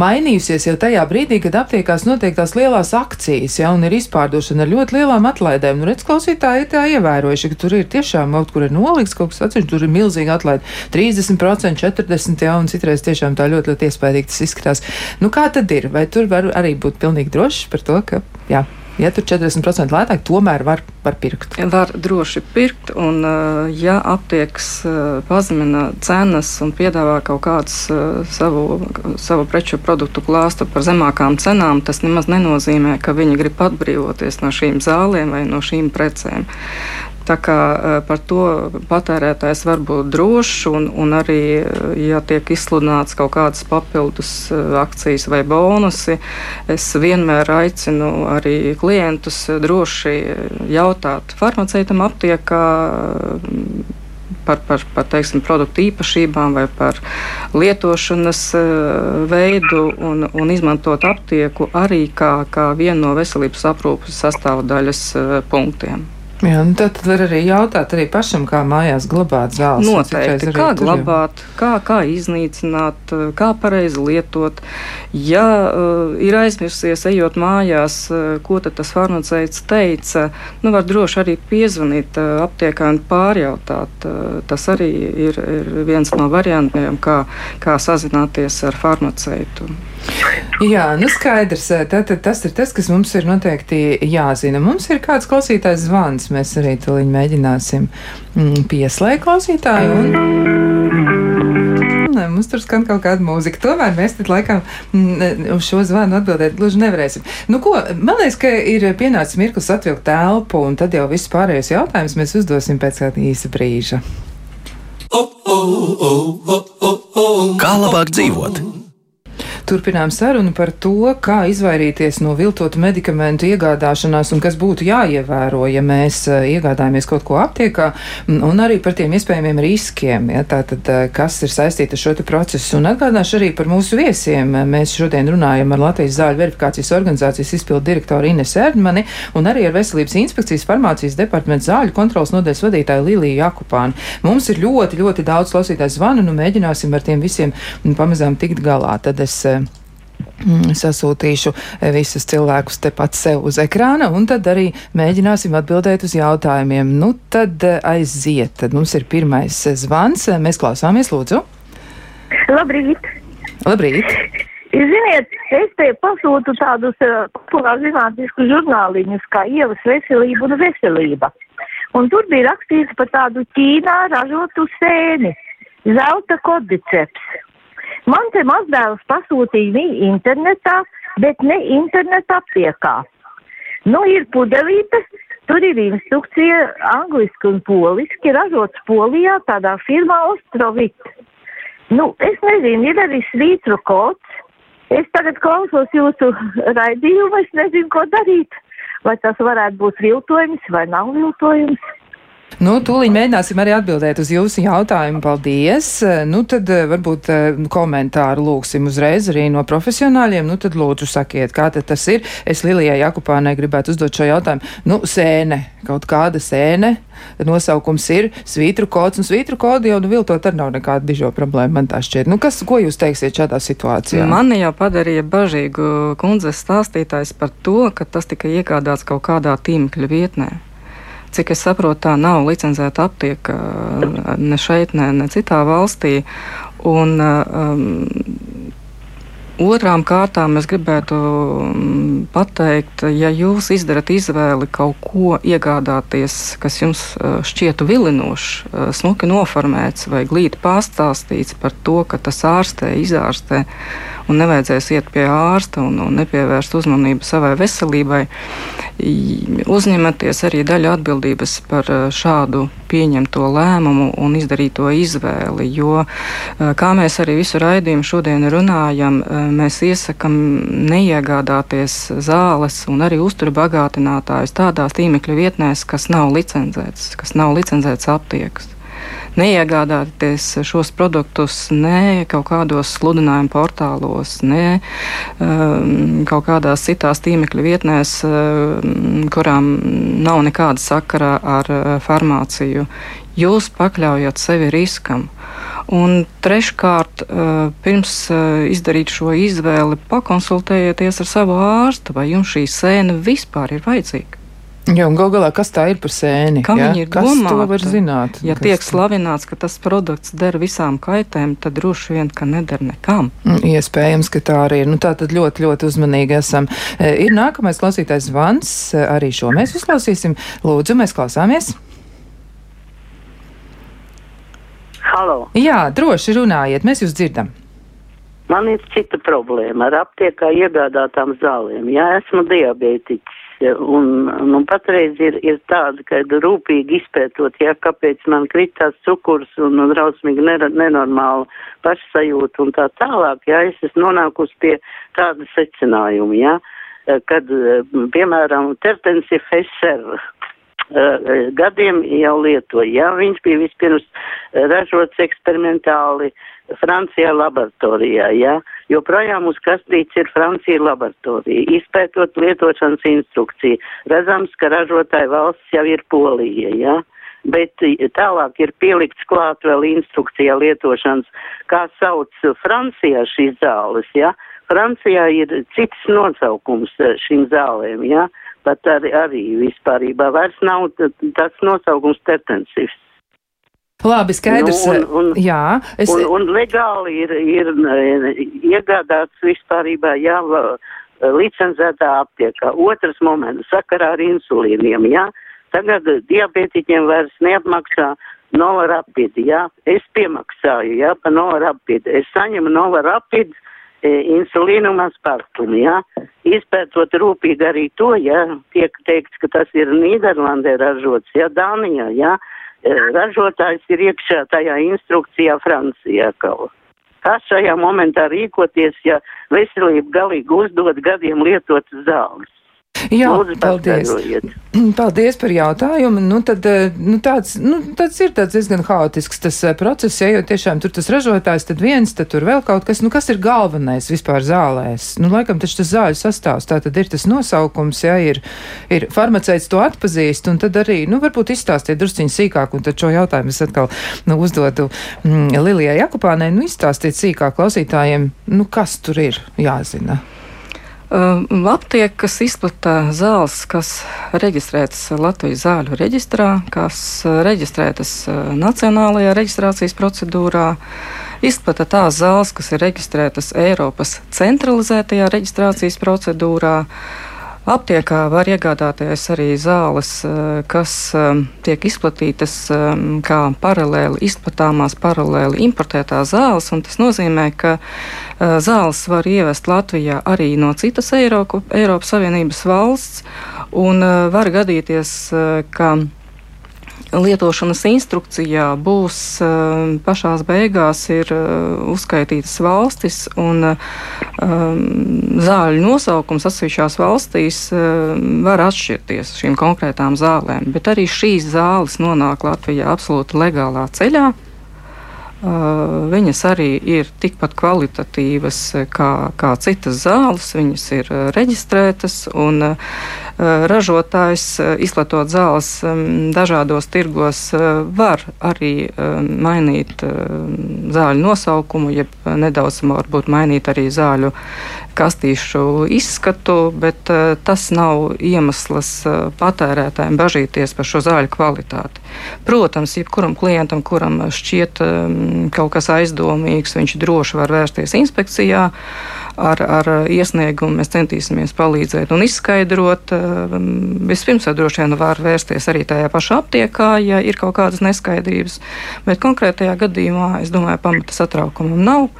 mainījusies jau tajā brīdī, kad aptiekās notiek tās lielās akcijas, ja, un ir izpārdošana ar ļoti lielām atlaidēm. Nu, redz, klausītāji ir tā ievērojuši, ka tur ir tiešām kaut kur ir noliks kaut kas atsevišķi, tur ir milzīga atlaide - 30%, 40%, ja, un citreiz tiešām tā ļoti, ļoti iespaidīgi tas izskatās. Nu, kā tad ir? Vai tur var arī būt pilnīgi drošs par to, ka, jā, Ja tur 40% lētāk, tomēr var, var pirkt. Var droši pirkt, un uh, ja aptieks uh, pazemina cenas un piedāvā kaut kādus uh, savu, savu preču produktu klāstu par zemākām cenām, tas nemaz nenozīmē, ka viņi grib atbrīvoties no šīm zālēm vai no šīm precēm. Tā kā par to patērētājs var būt drošs, un, un arī, ja tiek izsludināts kaut kādas papildus akcijas vai bonusi, es vienmēr aicinu arī klientus droši jautāt farmaceitam aptiekā par, par, par teiksim, produktu īpašībām vai par lietošanas veidu un, un izmantot aptieku arī kā, kā vienu no veselības aprūpes sastāvdaļas punktiem. Jā, nu tad var arī jautāt arī pašam, kā mājās glabāt zāles. Noteikti, kā glabāt, kā, kā iznīcināt, kā pareizi lietot. Ja uh, ir aizmirsies, ejot mājās, uh, ko tas farmaceits teica, nu var droši arī piezvanīt uh, aptiekā un pārjautāt. Uh, tas arī ir, ir viens no variantiem, kā, kā sazināties ar farmaceitu. Jā, nu skaidrs. Tātad tas ir tas, kas mums ir noteikti jāzina. Mums ir kāds klausītājs zvans. Mēs arī tuliņ mēģināsim mm, pieslēgt klausītāju. Un... Mums tur skan kaut kāda mūzika. Tomēr mēs tad laikam mm, uz šo zvanu atbildēt gluži nevarēsim. Nu, ko, man liekas, ka ir pienācis mirklis atvilkt telpu, un tad jau viss pārējais jautājums mēs uzdosim pēc kāda īsa brīža. Kā labāk dzīvot? Turpinām sarunu par to, kā izvairīties no viltotu medikamentu iegādāšanās un kas būtu jāievēro, ja mēs uh, iegādājamies kaut ko aptiekā, un arī par tiem iespējamiem riskiem, ja, tātad, uh, kas ir saistīti ar šo procesu. Un atgādināšu arī par mūsu viesiem. Mēs šodien runājam ar Latvijas zāļu verifikācijas organizācijas izpildu direktoru Ines Erdmani un arī ar Veselības inspekcijas farmācijas departamentu zāļu kontrolas nodeļas vadītāju Liliju Jakupānu. Mums ir ļoti, ļoti daudz klausītāju zvanu, nu mēģināsim ar tiem visiem pamazām tikt galā. Tad es Mm, sasūtīšu eh, visus cilvēkus tepat sev uz ekrāna, un tad arī mēģināsim atbildēt uz jautājumiem. Nu, tad eh, aiziet. Tad mums ir pirmais eh, zvans. Mēs klausāmies, lūdzu. Labrīt! Labrīt! Ziniet, es te pasūtu tādus uh, populāru zinātniskus žurnāliņus kā ievas veselība un veselība. Un tur bija rakstīts par tādu Ķīnā ražotu sēni, zelta kodiceps. Man te mazdēls pasūtīja internetā, bet ne interneta aptiekā. Nu, ir pudelīte, tur ir instrukcija angliski un poliski, ražots Polijā tādā firmā Ostrovit. Nu, es nezinu, ir arī svītru kods. Es tagad klausos jūsu raidījumu, es nezinu, ko darīt. Vai tas varētu būt viltojums vai nav viltojums. Nu, tūlīt mēģināsim arī atbildēt uz jūsu jautājumu. Paldies! Nu, tad eh, varbūt eh, komentāru lūksim uzreiz arī no profesionāļiem. Nu, tad lūdzu sakiet, kā tas ir. Es Lilijai Jakupānai gribētu uzdot šo jautājumu. Nu, sēne, kaut kāda sēne. Nosaukums ir svītru kods, un svītru kodu jau nu, viltot ar nav nekāda dižo problēma, man tā šķiet. Nu, kas, ko jūs teiksiet šādā situācijā? Mani jau padarīja bažīgu kundzes stāstītājs par to, ka tas tika iegādāts kaut kādā tīmekļa vietnē. Cik es saprotu, tā nav licencēta aptieka ne šeit, ne, ne citā valstī. Un, um, Otrām kārtām es gribētu mm, pateikt, ja jūs izdarat izvēli kaut ko iegādāties, kas jums uh, šķietu vilinošs, uh, smuki noformēts vai glīti pastāstīts par to, ka tas ārstē, izārstē un nevajadzēs iet pie ārsta un, un nepievērst uzmanību savai veselībai, uzņematies arī daļu atbildības par eh, šādu pieņemto lēmumu un izdarīto izvēli. Jo, kā mēs arī visu raidījumu šodien runājam, mēs iesakam neiegādāties zāles un arī uzturu bagātinātājus tādās tīmekļa vietnēs, kas nav licencētas, kas nav licencētas aptiekas neiegādāties šos produktus ne kaut kādos sludinājumu portālos, ne um, kaut kādās citās tīmekļa vietnēs, um, kurām nav nekāda sakara ar uh, farmāciju. Jūs pakļaujat sevi riskam. Un treškārt, uh, pirms uh, izdarīt šo izvēli, pakonsultējieties ar savu ārstu, vai jums šī sēne vispār ir vajadzīga. Jā, un gal galā, kas tā ir par sēni? Ja? viņi ir domāti? to var zināt? Ja kas tiek slavināts, ka tas produkts der visām kaitēm, tad droši vien, ka neder nekam. Mm, iespējams, ka tā arī ir. Nu, tā tad ļoti, ļoti uzmanīgi esam. E, ir nākamais klausītājs zvans, e, arī šo mēs uzklausīsim. Lūdzu, mēs klausāmies. Halo. Jā, droši runājiet, mēs jūs dzirdam. Man ir cita problēma ar aptiekā iegādātām zālēm. Jā, esmu diabētiķis. Un, nu, patreiz ir, ir tāda, ka rūpīgi izpētot, ja, kāpēc man kritās cukurs un, un drausmīgi nenormāla pašsajūta un tā tālāk, ja, es esmu nonākusi pie tāda secinājuma, ja, kad, piemēram, Tertensi Fesser gadiem jau lietoja, ja, viņš bija vispirms ražots eksperimentāli Francijā laboratorijā, ja, joprojām uz kastītes ir Francija laboratorija, izpētot lietošanas instrukciju, redzams, ka ražotāja valsts jau ir Polija, ja, bet tālāk ir pielikts klāt vēl instrukcijā lietošanas, kā sauc Francijā šīs zāles, ja, Francijā ir cits nosaukums šīm zālēm, ja, pat arī, arī vispārībā vairs nav tas nosaukums tertensivs. Labi, skaidrs. Nu, un, un, jā, es... un, un legāli ir, ir iegādāts vispārībā jā, licencētā aptiekā. Otrs moments sakarā ar insulīniem, jā. Tagad diabetiķiem vairs neapmaksā Novarapidi, jā. Es piemaksāju, jā, pa Novarapidi. Es saņemu Novarapidi e, insulīnu aspartumu, jā. Izpētot rūpīgi arī to, jā, tiek teikts, ka tas ir Nīderlandē ražots, jā, Dānijā, jā. Eh, ražotājs ir iekšā tajā instrukcijā Francijā kaut. Kā šajā momentā rīkoties, ja veselība galīgi uzdod gadiem lietot zāles? Jā, Lūdzu, paldies. [CLEARS THROAT] Paldies par jautājumu. Nu, tad, eh, nu, tāds, nu, tāds ir tāds diezgan haotisks tas eh, process, ja, jo tiešām tur tas ražotājs, tad viens, tad tur vēl kaut kas, nu, kas ir galvenais vispār zālēs. Nu, laikam taču tas zāļu sastāvs, tā tad ir tas nosaukums, ja ir, ir farmaceits to atpazīst, un tad arī, nu, varbūt izstāstiet drusciņi sīkāk, un tad šo jautājumu es atkal, nu, uzdodu mm, Lilijai Jakupānai, nu, izstāstiet sīkāk klausītājiem, nu, kas tur ir jāzina. Um, aptiekas izplata zāles, kas reģistrētas Latvijas zāļu reģistrā, kas uh, reģistrētas uh, Nacionālajā reģistrācijas procedūrā, izplata tās zāles, kas ir reģistrētas Eiropas centralizētajā reģistrācijas procedūrā. Aptiekā var iegādāties arī zāles, eh, kas eh, tiek izplatītas eh, kā paralēli izplatāmās, paralēli importētās zāles. Tas nozīmē, ka zāles var ievest Latvijā arī no citas Eiropa, Eiropas Savienības valsts. Un var gadīties, ka lietošanas instrukcijā būs uh, pašās beigās ir uh, uzskaitītas valstis un um, zāļu nosaukums atsevišķās valstīs var atšķirties šīm konkrētām zālēm, bet arī šīs zāles nonāk Latvijā absolūti legālā ceļā. Uh, viņas arī ir tikpat kvalitatīvas kā, kā citas zāles, viņas ir reģistrētas un uh, ražotājs, izplatot zāles um, dažādos tirgos, var arī mainīt zāļu nosaukumu, jeb nedaudz varbūt mainīt arī zāļu kastīšu izskatu, bet tas nav iemesls patērētājiem bažīties par šo zāļu kvalitāti. Protams, jebkuram klientam, kuram šķiet kaut kas aizdomīgs, viņš droši var vērsties inspekcijā. Ar, ar iesniegumu mēs centīsimies palīdzēt un izskaidrot. Vispirms jau droši vien var vērsties arī tajā pašā aptiekā, ja ir kaut kādas neskaidrības, bet konkrētajā gadījumā es domāju, pamata satraukumam nav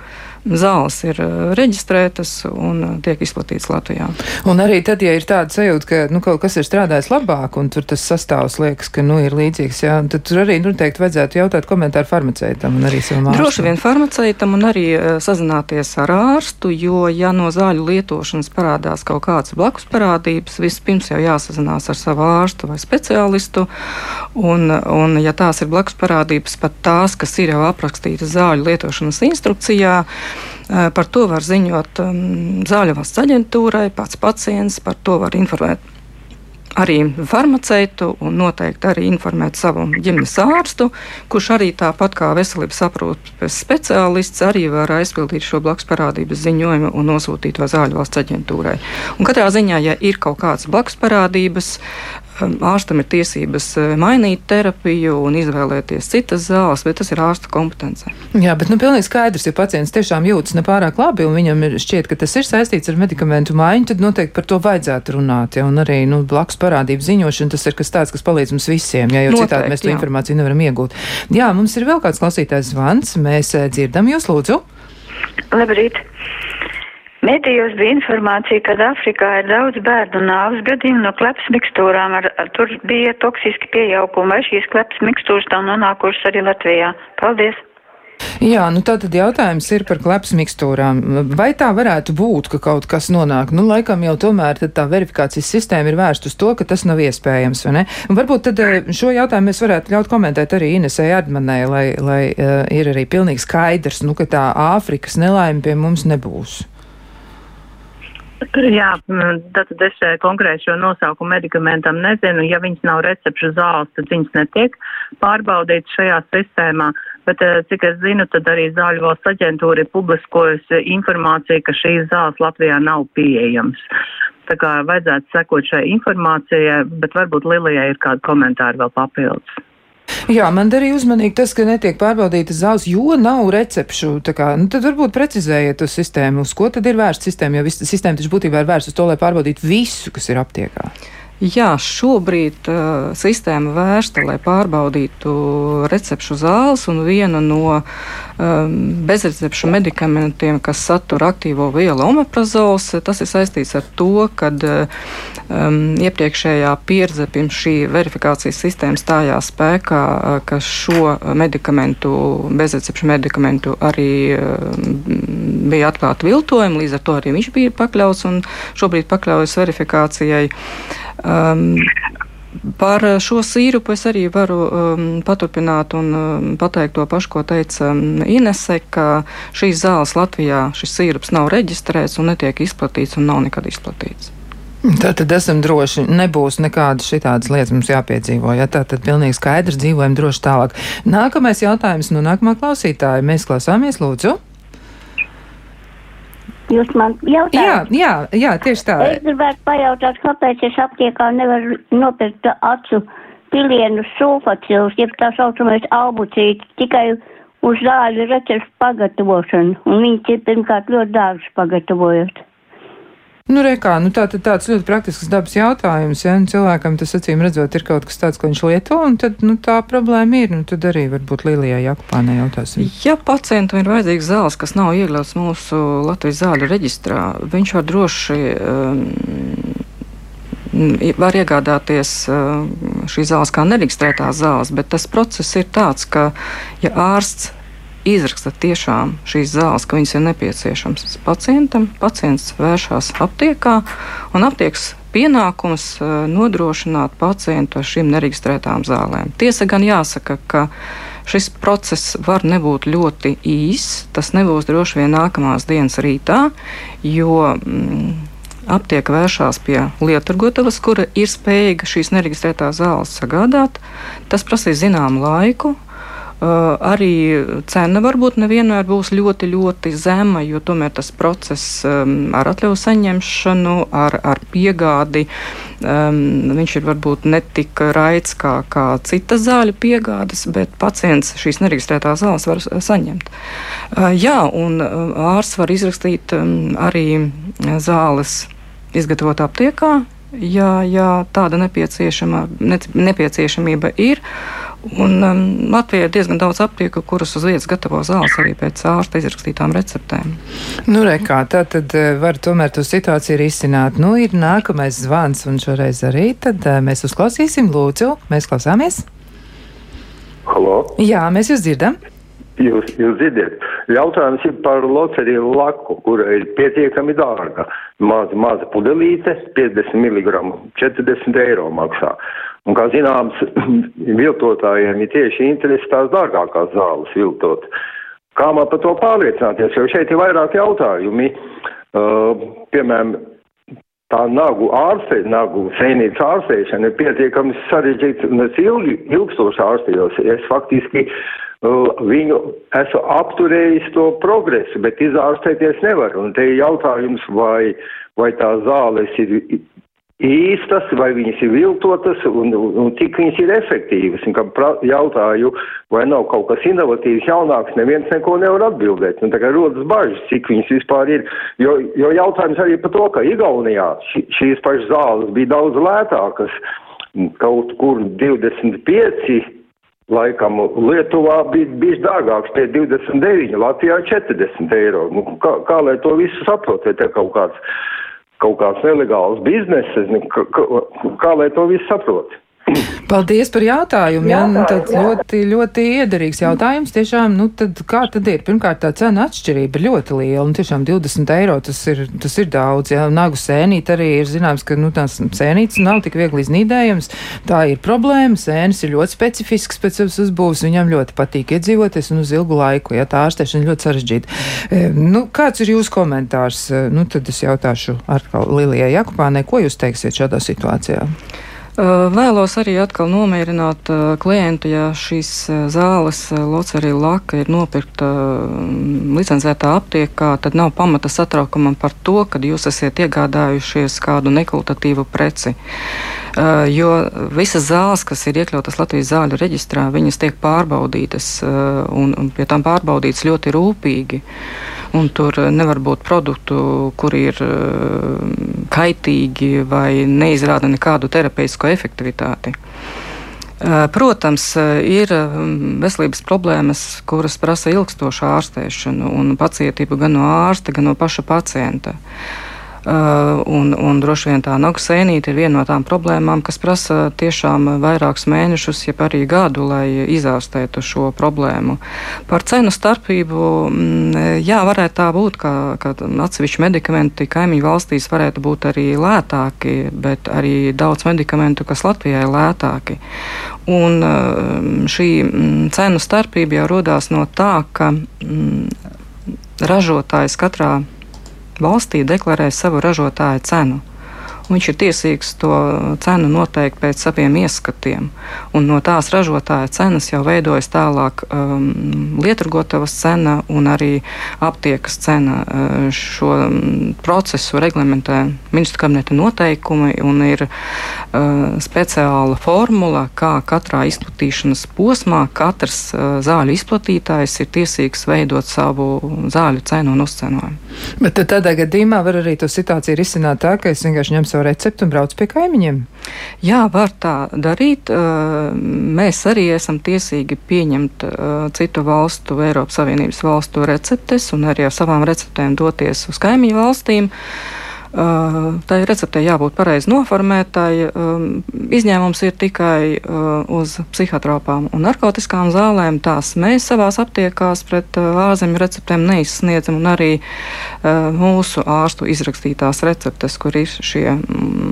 zāles ir uh, reģistrētas un uh, tiek izplatītas Latvijā. Un arī tad, ja ir tāda sajūta, ka nu, kaut kas ir strādājis labāk, un tur tas sastāvs liekas, ka nu, ir līdzīgs, jā, tad tur arī noteikti vajadzētu jautāt komentāru farmaceitam un arī savam ārstam. Droši vien farmaceitam un arī uh, sazināties ar ārstu, jo, ja no zāļu lietošanas parādās kaut kādas blakus parādības, vispirms jau jāsazinās ar savu ārstu vai speciālistu, un, un ja tās ir blakus parādības, pat tās, kas ir jau aprakstītas zāļu lietošanas instrukcijā, Eh, par to var ziņot um, Zāļu valsts aģentūrai, pats pacients, par to var informēt arī farmaceitu un noteikti arī informēt savu ģimenes ārstu, kurš arī tāpat kā veselības aprūpes speciālists arī var aizpildīt šo blakus parādības ziņojumu un nosūtīt to zāļu valsts aģentūrai. Un katrā ziņā, ja ir kaut kādas blakus parādības, ārstam ir tiesības eh, mainīt terapiju un izvēlēties citas zāles, bet tas ir ārsta kompetence. Jā, bet nu, pilnīgi skaidrs, ja pacients tiešām jūtas nepārāk labi un viņam ir šķiet, ka tas ir saistīts ar medikamentu maiņu, tad noteikti par to vajadzētu runāt. Ja? Un arī nu, blakus parādību ziņošana tas ir kas tāds, kas palīdz mums visiem, ja, jo noteikti, citādi mēs to jā. informāciju nevaram iegūt. Jā, mums ir vēl kāds klausītājs zvans, mēs eh, dzirdam jūs, lūdzu. Labrīt! Medijos bija informācija, ka Afrikā ir daudz bērnu nāves gadījumu no klepas mikstūrām. Ar, ar, tur bija toksiski piejaukumi, vai šīs klepas mikstūras tā nonākušas arī Latvijā. Paldies! Jā, nu tā tad jautājums ir par kleps mikstūrām. Vai tā varētu būt, ka kaut kas nonāk? Nu, laikam jau tomēr tā verifikācijas sistēma ir vērsta uz to, ka tas nav iespējams, vai ne? Un varbūt tad eh, šo jautājumu mēs varētu ļaut komentēt arī Inesai Ardmanai, lai, lai uh, ir arī pilnīgi skaidrs, nu, ka tā Āfrikas nelaime pie mums nebūs. [LAUGHS] Jā, tātad es eh, konkrēti šo nosaukumu medikamentam nezinu. Ja viņas nav recepšu zāles, tad viņas netiek pārbaudītas šajā sistēmā. Bet, eh, cik es zinu, tad arī Zāļu valsts aģentūra ir publiskojusi informāciju, ka šīs zāles Latvijā nav pieejamas. Tā kā vajadzētu sekot šai informācijai, bet varbūt Lilijai ir kādi komentāri vēl papildus. Jā, man arī uzmanīgi tas, ka netiek pārbaudīta zāles, jo nav recepšu. Kā, nu, tad varbūt precizējiet uz sistēmu, uz ko tad ir vērsta sistēma, jo sistēma taču būtībā ir vērsta uz to, lai pārbaudītu visu, kas ir aptiekā. Jā, šobrīd uh, sistēma vērsta, lai pārbaudītu recepšu zāles, un viena no um, bezrecepšu medikamentiem, kas satur aktīvo vielu omeprazols, tas ir saistīts ar to, ka um, iepriekšējā pieredze pirms šī verifikācijas sistēma stājās spēkā, uh, ka šo medikamentu, bezrecepšu medikamentu arī um, bija atklāti viltojumi, līdz ar to arī viņš bija pakļauts un šobrīd pakļaujas verifikācijai. Um, Par šo sīrupu es arī varu um, paturpināt un um, pateikt to pašu, ko teica um, Inese, ka šīs zāles Latvijā šis sīrups nav reģistrēts un netiek izplatīts un nav nekad izplatīts. Tā tad esam droši. Nebūs nekādas šitādas lietas mums jāpiedzīvo. Ja? Tā tad pilnīgi skaidrs dzīvojam droši tālāk. Nākamais jautājums no nākamā klausītāja. Mēs klausāmies, lūdzu. Jūs man jautājat? Jā, jā, jā, tieši tā. Es gribētu pajautāt, kāpēc es aptiekā nevaru nopirkt acu pilienu sulfacils, jeb tā saucamais albucīts, tikai uz zāļu recepšu pagatavošanu. Un viņš ir pirmkārt ļoti dārgs pagatavojot. Nu, rekā, nu tā, tāds ļoti praktisks dabas jautājums. Ja? Cilvēkam tas acīm redzot ir kaut kas tāds, ko viņš lieto, un tad nu, tā problēma ir. Nu, tad arī varbūt Lielijai Jakupānai jautāsim. Ja pacientam ir vajadzīgs zāles, kas nav iekļauts mūsu Latvijas zāļu reģistrā, viņš var droši. Um, var iegādāties uh, šīs zāles kā nereģistrētās zāles, bet tas process ir tāds, ka, ja ārsts izraksta tiešām šīs zāles, ka viņas ir nepieciešamas pacientam. Pacients vēršas aptiekā un aptiekas pienākums eh, nodrošināt pacientu ar šīm nereģistrētām zālēm. Tiesa gan jāsaka, ka šis process var nebūt ļoti īss. Tas nebūs droši vien nākamās dienas rītā, jo mm, aptieka vēršās pie lieturgotavas, kura ir spējīga šīs nereģistrētās zāles sagādāt. Tas prasīs zināmu laiku. Uh, arī cena varbūt nevienmēr būs ļoti, ļoti zema, jo tomēr tas process um, ar atļauju saņemšanu, ar, ar piegādi, um, viņš ir varbūt netik raids kā, kā citas zāļu piegādes, bet pacients šīs nereģistrētās zāles var saņemt. Uh, jā, un ārsts var izrakstīt um, arī zāles izgatavot aptiekā, ja, ja tāda nepieciešamība ir. Un, um, Latvijā ir diezgan daudz aptieku, kuras uz vietas gatavo zāles arī pēc ārsta izrakstītām receptēm. Nu, re, kā, tā tad eh, var tomēr to situāciju risināt. Nu, ir nākamais zvans, un šoreiz arī tad uh, mēs uzklausīsim lūdzu. Mēs klausāmies. Halo? Jā, mēs jūs dzirdam. Jūs, jūs dzirdat, jautājums ir par locerīlu laku, kura ir pietiekami dārga. Maza, maza pudelīte, 50 mg, 40 eiro maksā. Un, kā zināms, [CLEARS THROAT] viltotājiem ir tieši interesi tās dārgākās zāles viltot. Kā man par to pārliecināties, jo šeit ir vairāk jautājumi. Uh, piemēram, tā nagu ārstē, nagu sēnītas ārstēšana ir pietiekami sarežģīta un es ilgi, ilgstoši ārstījos. Es faktiski uh, viņu esmu apturējis to progresu, bet izārstēties nevar. Un te ir jautājums, vai, vai tās zāles ir īstas, vai viņas ir viltotas un, un, cik viņas ir efektīvas. Un, kad jautāju, vai nav kaut kas inovatīvs, jaunāks, neviens neko nevar atbildēt. Un tagad rodas bažas, cik viņas vispār ir. Jo, jo jautājums arī par to, ka Igaunijā ši, šīs pašas zāles bija daudz lētākas, kaut kur 25 Laikam Lietuvā bija bijis dārgāks pie 29, Latvijā 40 eiro. Nu, kā, kā lai to visu saprot, vai te kaut kāds, kaut kāds nelegāls bizness, kā, kā, kā lai to visu saprot? Paldies par jautājumu. Jā, nu, tāds ļoti, ļoti iederīgs jautājums. Tiešām, nu, tad, kā tad ir? Pirmkārt, tā cena atšķirība ir ļoti liela. Un tiešām 20 eiro tas ir, tas ir daudz. Jā, nagu sēnīt arī ir zināms, ka nu, tās sēnītes nav tik viegli iznīdējams. Tā ir problēma. Sēnes ir ļoti specifisks pēc savas uzbūves. Viņam ļoti patīk iedzīvoties un uz ilgu laiku. Jā, tā ārstēšana ļoti sarežģīta. E, nu, kāds ir jūsu komentārs? E, nu, tad es jautāšu atkal Lilijai Jakubānai, ko jūs teiksiet šādā situācijā? Vēlos arī atkal nomierināt klientu, ja šīs zāles locerija laka ir nopirkta licencētā aptiekā, tad nav pamata satraukumam par to, ka jūs esat iegādājušies kādu nekvalitatīvu preci. Jo visas zāles, kas ir iekļautas Latvijas zāļu reģistrā, viņas tiek pārbaudītas un, un pie tām pārbaudītas ļoti rūpīgi un tur nevar būt produktu, kuri ir kaitīgi vai neizrāda nekādu terapeitisko efektivitāti. Protams, ir veselības problēmas, kuras prasa ilgstošu ārstēšanu un pacietību gan no ārsta, gan no paša pacienta. Uh, un, un droši vien tā nagu sēnīte ir viena no tām problēmām, kas prasa tiešām vairākus mēnešus, jeb arī gadu, lai izārstētu šo problēmu. Par cenu starpību, mm, jā, varētu tā būt, ka, ka atsevišķi medikamenti kaimiņu valstīs varētu būt arī lētāki, bet arī daudz medikamentu, kas Latvijā ir lētāki. Un uh, šī mm, cenu starpība jau rodās no tā, ka ražotājs katrā valstī deklarē savu ražotāja cenu. Viņš ir tiesīgs to cenu noteikt pēc saviem ieskatiem. Un no tās ražotāja cenas jau veidojas tālāk um, lieturgotavas cena un arī aptiekas cena. Uh, šo um, procesu reglamentē ministru kabineta noteikumi un ir uh, speciāla formula, kā katrā izplatīšanas posmā katrs uh, zāļu izplatītājs ir tiesīgs veidot savu zāļu cenu un uzcenojumu. Bet tādā gadījumā var arī to situāciju risināt tā, ka es vienkārši ņemu savu recepti un brauc pie kaimiņiem? Jā, var tā darīt. Mēs arī esam tiesīgi pieņemt citu valstu, Eiropas Savienības valstu receptes un arī ar savām receptēm doties uz kaimiņu valstīm. Tā receptei jābūt pareizi noformētai. Izņēmums ir tikai uz psihotropām un narkotikām zālēm. Tās mēs savās aptiekās pret ārzemju receptēm neizsniedzam, un arī mūsu ārstu izrakstītās receptes, kur ir šie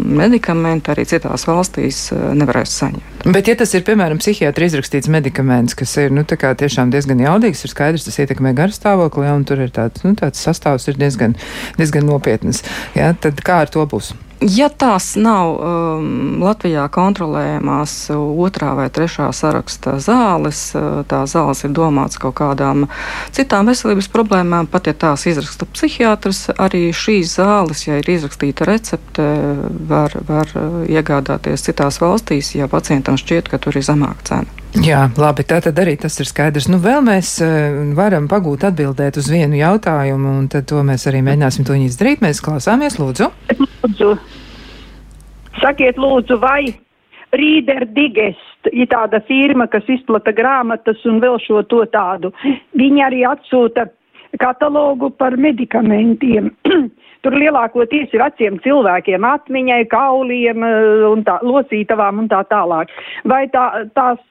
medikamenti, arī citās valstīs nevarēs saņemt. Bet, ja tas ir, piemēram, psihiatri izrakstīts medikaments, kas ir nu, diezgan jaudīgs, ir skaidrs, tas ietekmē garstāvokli, un tur ir tāds, nu, tāds sastāvs ir diezgan, diezgan nopietns. Jā, ja, tad kā ar to būs? Ja tās nav um, Latvijā kontrolējamās otrā vai trešā saraksta zāles, uh, tās zāles ir domātas kaut kādām citām veselības problēmām, pat ja tās izraksta psihiatrs, arī šīs zāles, ja ir izrakstīta recepte, var, var uh, iegādāties citās valstīs, ja pacientam šķiet, ka tur ir zemāka cena. Jā, labi, tā tad arī tas ir skaidrs. Nu, vēl mēs uh, varam pagūt atbildēt uz vienu jautājumu, un tad to mēs arī mēģināsim to izdarīt. Mēs klausāmies, lūdzu. Lūdzu, sakiet, lūdzu, vai Reader Digest ir tāda firma, kas izplata grāmatas un vēl šo to tādu. Viņi arī atsūta katalogu par medikamentiem. [CLEARS THROAT] Tur lielākoties ir veciem cilvēkiem, atmiņai, kauliem eh, un tā, locītavām un tā tālāk. Vai tā, tās,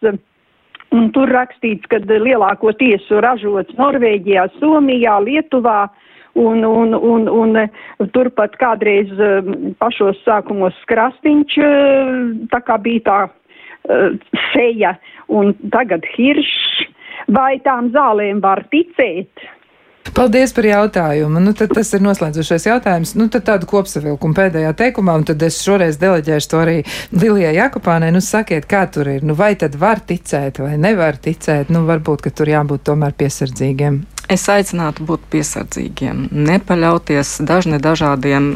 un tur rakstīts, ka lielākoties ražots Norvēģijā, Somijā, Lietuvā, Un, un, un, un e, turpat kādreiz e, pašos sākumos skrastiņš, tā kā bija tā seja, un tagad hiršs, vai tām zālēm var ticēt? Paldies par jautājumu. Nu, tas ir noslēdzošais jautājums. Nu, tad tādu kopsavilkumu pēdējā teikumā, un tad es šoreiz deleģēšu to arī Lilijai Jakopānai. Nu, sakiet, kā tur ir. Nu, vai tad var ticēt vai nevar ticēt? Nu, varbūt, ka tur jābūt tomēr piesardzīgiem. Es aicinātu būt piesardzīgiem, nepaļauties dažne dažādiem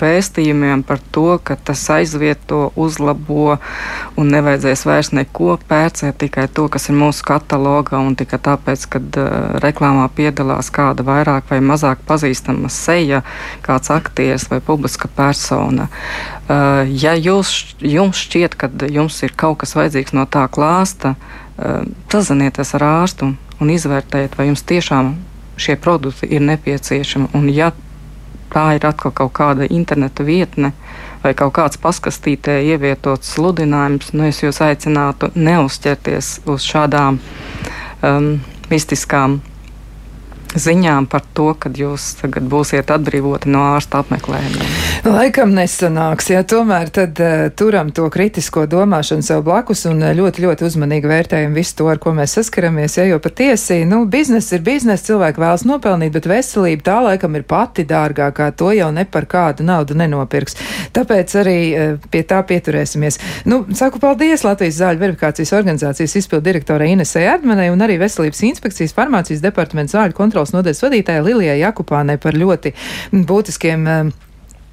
vēstījumiem par to, ka tas aizvieto, uzlabo un nevajadzēs vairs neko pērcēt tikai to, kas ir mūsu katalogā un tikai tāpēc, ka uh, reklāmā piedalās kāda vairāk vai mazāk pazīstama seja, kāds aktieris vai publiska persona. Uh, ja jūs, jums šķiet, ka jums ir kaut kas vajadzīgs no tā klāsta, Sazinieties ar ārstu un izvērtējiet, vai jums tiešām šie produkti ir nepieciešami. Un, ja tā ir atkal kaut kāda interneta vietne vai kaut kāds paskastītē ievietots sludinājums, nu es jūs aicinātu neuzķerties uz šādām um, mistiskām ziņām par to, ka jūs tagad būsiet atbrīvoti no ārsta apmeklējumiem? Laikam nesanāks, ja tomēr tad uh, turam to kritisko domāšanu sev blakus un uh, ļoti, ļoti uzmanīgi vērtējam visu to, ar ko mēs saskaramies, ja jo patiesi, nu, biznes ir biznes, cilvēki vēlas nopelnīt, bet veselība tā laikam ir pati dārgākā, to jau ne par kādu naudu nenopirks. Tāpēc arī uh, pie tā pieturēsimies. Nu, saku paldies Latvijas zāļu verifikācijas organizācijas izpildu direktorai Inesai Erdmanai un arī Veselības inspekcijas farmācijas departamenta zāļu kontrolas kontrolas nodaļas vadītājai Lilijai Jakupānai par ļoti būtiskiem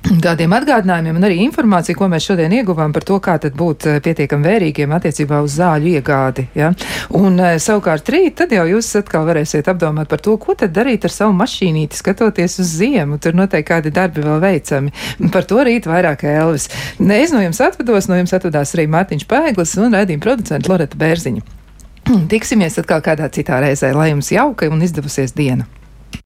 Tādiem atgādinājumiem un arī informāciju, ko mēs šodien ieguvām par to, kā tad būt uh, pietiekam vērīgiem attiecībā uz zāļu iegādi. Ja? Un uh, savukārt rīt, tad jau jūs atkal varēsiet apdomāt par to, ko tad darīt ar savu mašīnīti, skatoties uz ziemu. Tur noteikti kādi darbi vēl veicami. Par to rīt vairāk Elvis. Es no jums atvados, no jums atvadās arī Mārtiņš Pēglis un raidījuma producenta Loreta Bērziņa. [CLEARS THROAT] Tiksimies atkal kādā citā reizē, lai jums jauka un izdevusies diena!